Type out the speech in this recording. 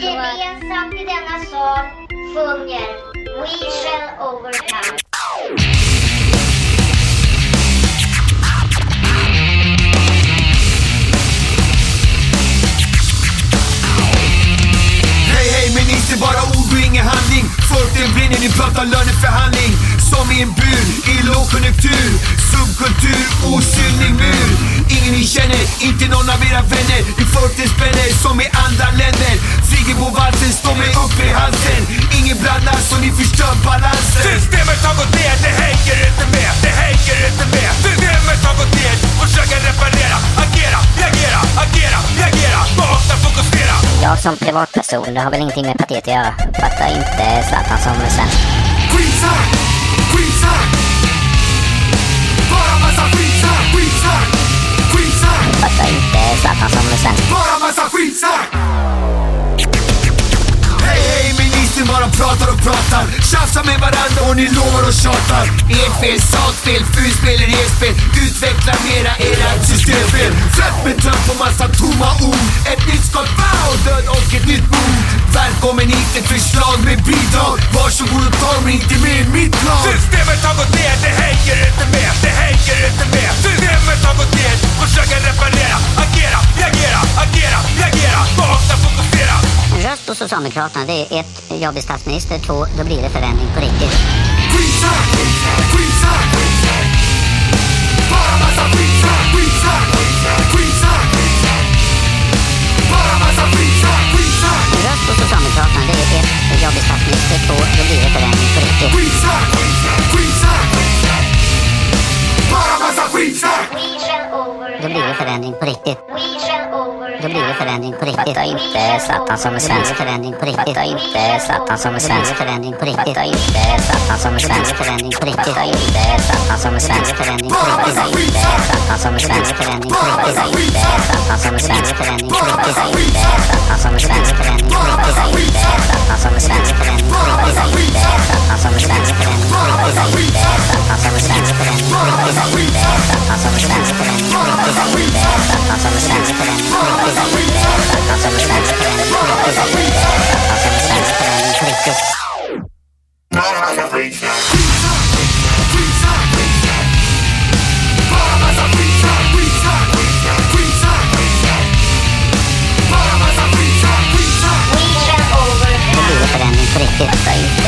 gemensamt i denna sal sjunger We shall overcome. Hej hej minister, bara ord och ingen handling. Folken brinner, ni pratar löneförhandling. Som i en bur, i lågkonjunktur. Subkultur, osynlig mur. Ingen ni känner, inte någon av era vänner. Ni förten spänner som i andra länder. Friggebovalsen står mig upp i halsen. Ingen blandar så ni förstör balansen. Systemet har gått ner, det hänger inte med, det hänger inte med. Systemet har gått ner, försöker reparera, agera, reagera, agera, reagera, vakna, fokusera. Jag som privatperson, det har väl ingenting med partiet att göra. Fattar inte Zlatan som svensk. Pratar. Tjafsar med varandra och ni lovar och tjatar. Ert fel, sakfel, fulspel är ert spel Utveckla mera era systemfel. Fett med trött på massa tomma ord. Ett nytt skott, wow, död och ett nytt mord. Välkommen hit till förslag med bidrag. Varsågod och ta mig inte med i mitt lag. Systemet har gått ner, det hänger inte På Socialdemokraterna, det är ett, jag blir statsminister, två, då blir det förändring på riktigt. Skitsnack, skitsnack Bara massa skitsnack, skitsnack Skitsnack Bara massa skitsnack, röst på Socialdemokraterna, det är ett, jag blir statsminister, två, då blir det förändring på riktigt. Skitsnack, skitsnack Bara massa skitsnack Då blir det förändring på riktigt. Då blir det overcome. förändring på riktigt. Fattar inte Zlatan som är svensk. förändring på riktigt. Fattar inte Zlatan som är svensk. förändring på riktigt. Fattar inte Zlatan som är svensk. förändring på riktigt. Fattar inte Zlatan som är svensk. förändring på riktigt. Fattar inte Zlatan som är svensk. förändring på riktigt. Inte Zlatan som svensk. förändring på riktigt. Inte Zlatan som svensk. Bara